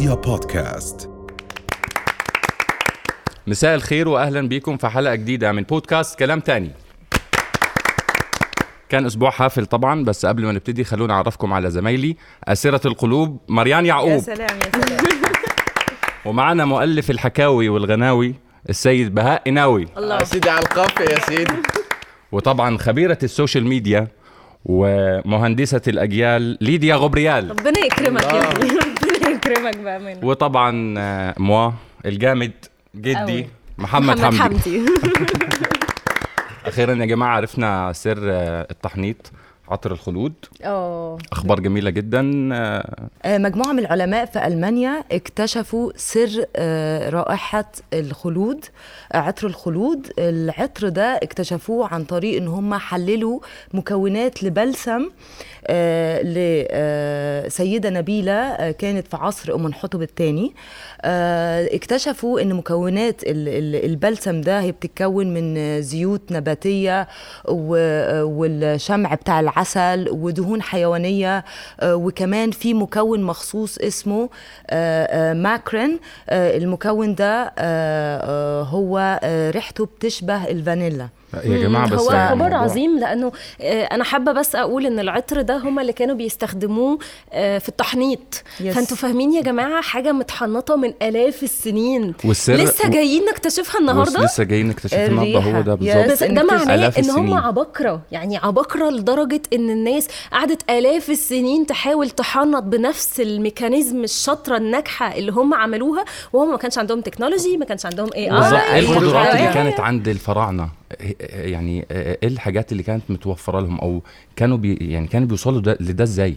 رؤيا بودكاست. مساء الخير واهلا بيكم في حلقة جديدة من بودكاست كلام تاني. كان أسبوع حافل طبعا بس قبل ما نبتدي خلونا أعرفكم على زمايلي. آسرة القلوب مريان يا يعقوب سلام يا سلام. ومعنا مؤلف الحكاوي والغناوي السيد بهاء قناوي الله. يا سيدي على القافية يا سيدي. وطبعا خبيرة ال social media ومهندسة الأجيال ليديا غبريال. ربنا يكرمك يا يكرمك بامانه وطبعا آه، موا الجامد جدي أوي. محمد, حمدي. حمدي. أخيرا يا جماعة عرفنا سر آه، التحنيط عطر الخلود. آه أخبار جميلة جدا. آه، مجموعة من العلماء في ألمانيا اكتشفوا سر رائحة الخلود عطر الخلود. العطر ده اكتشفوه عن طريق إن هم حللوا مكونات لبلسم لسيدة نبيلة آه، كانت في عصر أم حطب الثاني. اكتشفوا إن مكونات ال- ال- البلسم ده هي بتتكون من زيوت نباتية والشمع بتاع العسل ودهون حيوانية. آه، وكمان في مكون مخصوص اسمه آه، آه، ماكرين. آه، المكون ده آه، آه، هو آه، ريحته بتشبه الفانيلا. يا جماعة بس هو خبر الموضوع- عظيم لأنه آه، أنا حابة بس أقول إن العطر ده هم اللي كانوا بيستخدموه آه، في التحنيط. Yes. فأنتوا فاهمين يا جماعة حاجة متحنطة من آلاف السنين. والسر لسه جايين نكتشفها النهارده؟ لسه جايين نكتشف النهارده. هو ده بالظبط. بس ده معناه إن هم. عباقرة. يعني عباقرة لدرجة إن الناس قعدت آلاف السنين تحاول تحنط بنفس ال mechanism الشاطرة الناجحة اللي هم عملوها وهم ما كانش عندهم technology ما كانش عندهم اي بالظبط. اي القدرات اللي. كانت عند الفراعنة؟ يعني إيه الحاجات اللي كانت متوفرة لهم؟ أو كانوا بي يعني كانوا بيوصلوا ده لده إزاي؟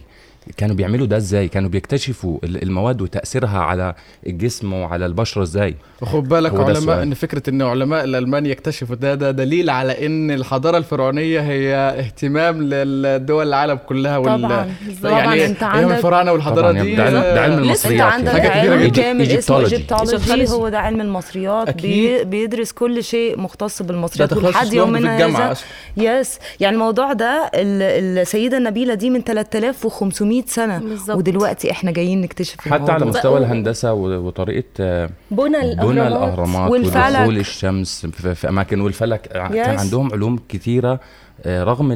كانوا بيعملوا ده إزاي كانوا بيكتشفوا ال- المواد وتأثيرها على الجسم وعلى البشره إزاي وخد بالك علماء. إن فكرة إن علماء الألمان يكتشفوا ده ده دليل على إن الحضارة الفرعونية هي اهتمام للدول العالم كلها وال طبعاً، بالظبط. يعني أيام عندك- الفراعنة والحضارة طبعاً، دي ده علم- ده علم آه، أنت المصريات عندك علم جدا. كامل اسمه. Egyptology. هو ده علم المصريات أكيد. بي بيدرس كل شيء مختص بالمصريات ولحد في يومنا هذا يس يعني الموضوع ده ال- السيدة النبيلة دي من 3500 سنة بالظبط. ودلوقتي إحنا جايين نكتشف حتى على. مستوى الهندسة وطريقة آه، بنى الاهرامات بنى الأهرامات والفلك. ودخول الشمس في, أماكن والفلك ع- كان Yes. عندهم علوم كتيره آه، رغم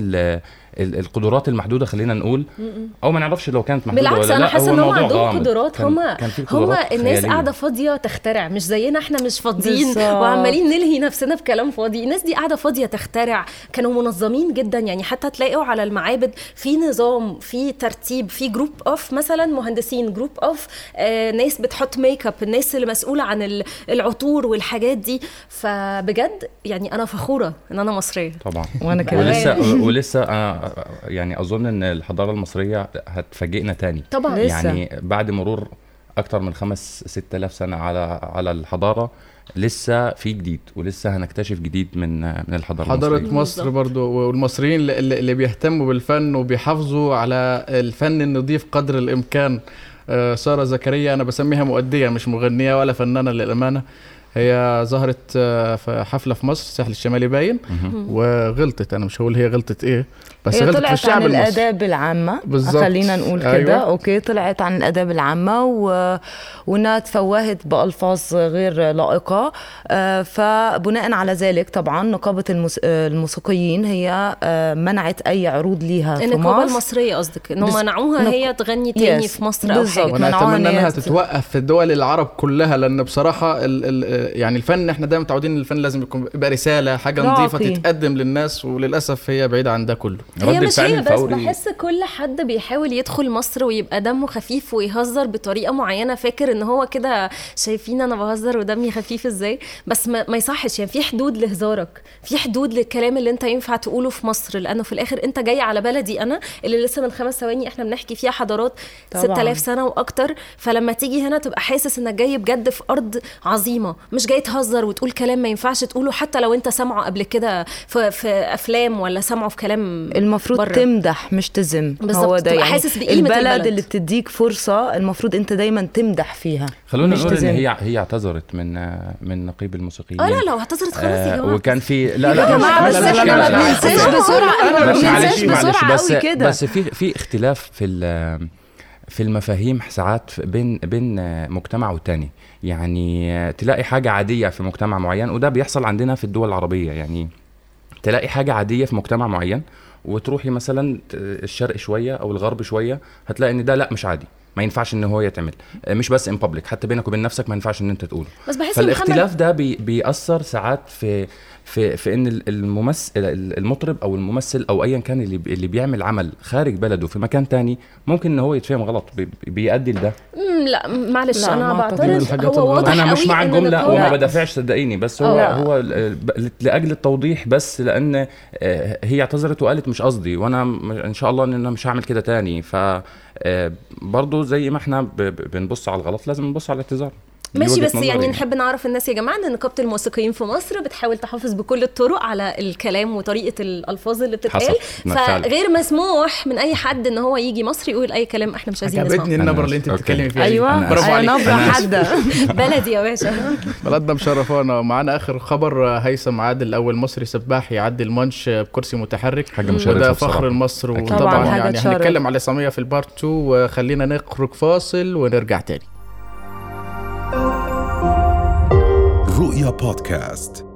القدرات المحدودة خلينا نقول. أو ما نعرفش لو كانت محدودة بالعكس ولا أنا حاسة إن هم عندهم. قدرات. كان- هم كان في هم الناس خيالية. قاعدة فاضية تخترع مش زينا إحنا مش فاضيين. بالظبط. وعمالين نلهي نفسنا بكلام فاضي. الناس دي قاعدة فاضية تخترع. كانوا منظمين جدا يعني حتى تلاقوا على المعابد في نظام في ترتيب في group of مثلا مهندسين group of آه ناس بتحط ميك اب الناس اللي مسؤولة عن ال- العطور والحاجات دي. فبجد يعني أنا فخورة إن أنا مصرية. طبعا. وأنا كمان. ولسه ولسه أنا يعني أظن إن الحضارة المصرية هتفاجئنا تاني. طبعا. لسه. يعني بعد مرور أكتر من خمس ست آلاف سنة على على الحضارة لسه في جديد ولسه هنكتشف جديد من من الحضارة حضارة المصريه مصر. برضو والمصريين اللي, اللي بيهتموا بالفن وبيحافظوا على الفن النظيف قدر الإمكان. آه، سارة زكريا أنا بسميها مؤدية مش مغنية ولا فنانة للأمانة. هي ظهرت آه، في حفلة في مصر الساحل الشمالي باين. وغلطت أنا مش هقول هي غلطت إيه بس هي غلطت في طلعت الشعب عن الأداب العامة. بالظبط. خلينا نقول كده. أيوة. أوكي طلعت عن الأداب العامة و... وانها تفوهت بألفاظ غير لائقة. آه فبناء على ذلك طبعا نقابة الموس... آه، الموسيقيين هي منعت أي عروض عروض في النقابة مصر. المصرية قصدك؟ إنه بس- منعوها نق- هي تغني تاني Yes. في مصر أو بالظبط. حاجة؟ منعوها إنها تت- تتوقف في دول العرب كلها لأن بصراحة ال ال يعني الفن إحنا دايما متعودين إن الفن لازم يكون يبقى رسالة حاجة. نظيفة تتقدم للناس وللأسف هي بعيدة عن ده كله. هي رد مش الفعل هي بس بحس كل حد بيحاول يدخل مصر ويبقى دمه خفيف ويهزر بطريقة معينة. فاكر إن هو كده شايفين أنا بهزر ودمي خفيف إزاي؟ بس ما, ما يصحش. يعني في حدود لهزارك في حدود للكلام اللي أنت ينفع تقوله في مصر. لأنه في الآخر أنت جاي على بلدي أنا اللي لسه من خمس ثواني إحنا بنحكي فيها حضارات طبعاً. 6000 سنة وأكتر. فلما تيجي هنا تبقى حاسس إنك جاي بجد في أرض عظيمة. مش جاي تهزر وتقول كلام ما ينفعش تقوله حتى لو انت سامعه قبل كده في, في أفلام ولا سامعه في كلام المفروض بره. تمدح مش بالظبط، هو ده تبقى يعني حاسس بقيمة البلد, البلد. اللي بتديك فرصة المفروض انت دايما تمدح فيها خلونا نقول إن. هي هي اعتذرت من من نقيب الموسيقيين آه لا لو اعتذرت خلاص يا آه جماعة وكان في لا لا مش بس إحنا ما لا، بننساش لا. بسرعة ما معلش بننساش معلش بسرعة بس قوي كده بس في في اختلاف في ال في المفاهيم ساعات بين بين مجتمع والتاني يعني تلاقي حاجة عادية في مجتمع معين وده بيحصل عندنا في الدول العربية. يعني تلاقي حاجة عادية في مجتمع معين وتروحي مثلا الشرق شوية أو الغرب شوية هتلاقي إن ده لأ مش عادي. ما ينفعش إن هو يتعمل. آه، مش بس ان بابليك حتى بينك وبين نفسك ما ينفعش إن أنت تقوله. بس بحس فالاختلاف ده بي بيأثر ساعات في في في إن ال- الممثل المطرب أو الممثل أو ايا كان اللي اللي بيعمل عمل خارج بلده في مكان تاني ممكن إن هو يتفهم غلط بي بيؤدي لده. لا معلش لا، أنا بعترض هو. واضح أنا مش مع الجملة وما بدافعش صدقيني بس هو آه. هو لأجل التوضيح بس لأن آه، هي اعتذرت وقالت مش قصدي وأنا إن شاء الله إن أنا مش هعمل كده تاني ف آه، برضو زي ما إحنا بنبص على الغلط لازم نبص على الاعتذار ماشي بس يعني نحب نعرف الناس يا جماعة إن نقابة الموسيقيين في مصر بتحاول تحافظ بكل الطرق على الكلام وطريقة الألفاظ اللي بتتقال. فغير مسموح من أي حد إن هو يجي مصر يقول أي كلام إحنا مش عايزين عجبتني نسمعه النبرة أنا اللي أنت. بتتكلمي فيها. أيوه برافو عليك نبرة. حادة بلدي يا باشا بلدنا مشرفانا معانا آخر خبر هيثم عادل أول مصري سباح يعدي المانش بكرسي متحرك حاجة وده. فخر لمصر. وطبعا يعني. هنتكلم على الإسلامية في ال part 2 وخلينا نخرج فاصل ونرجع تاني رؤيا بودكاست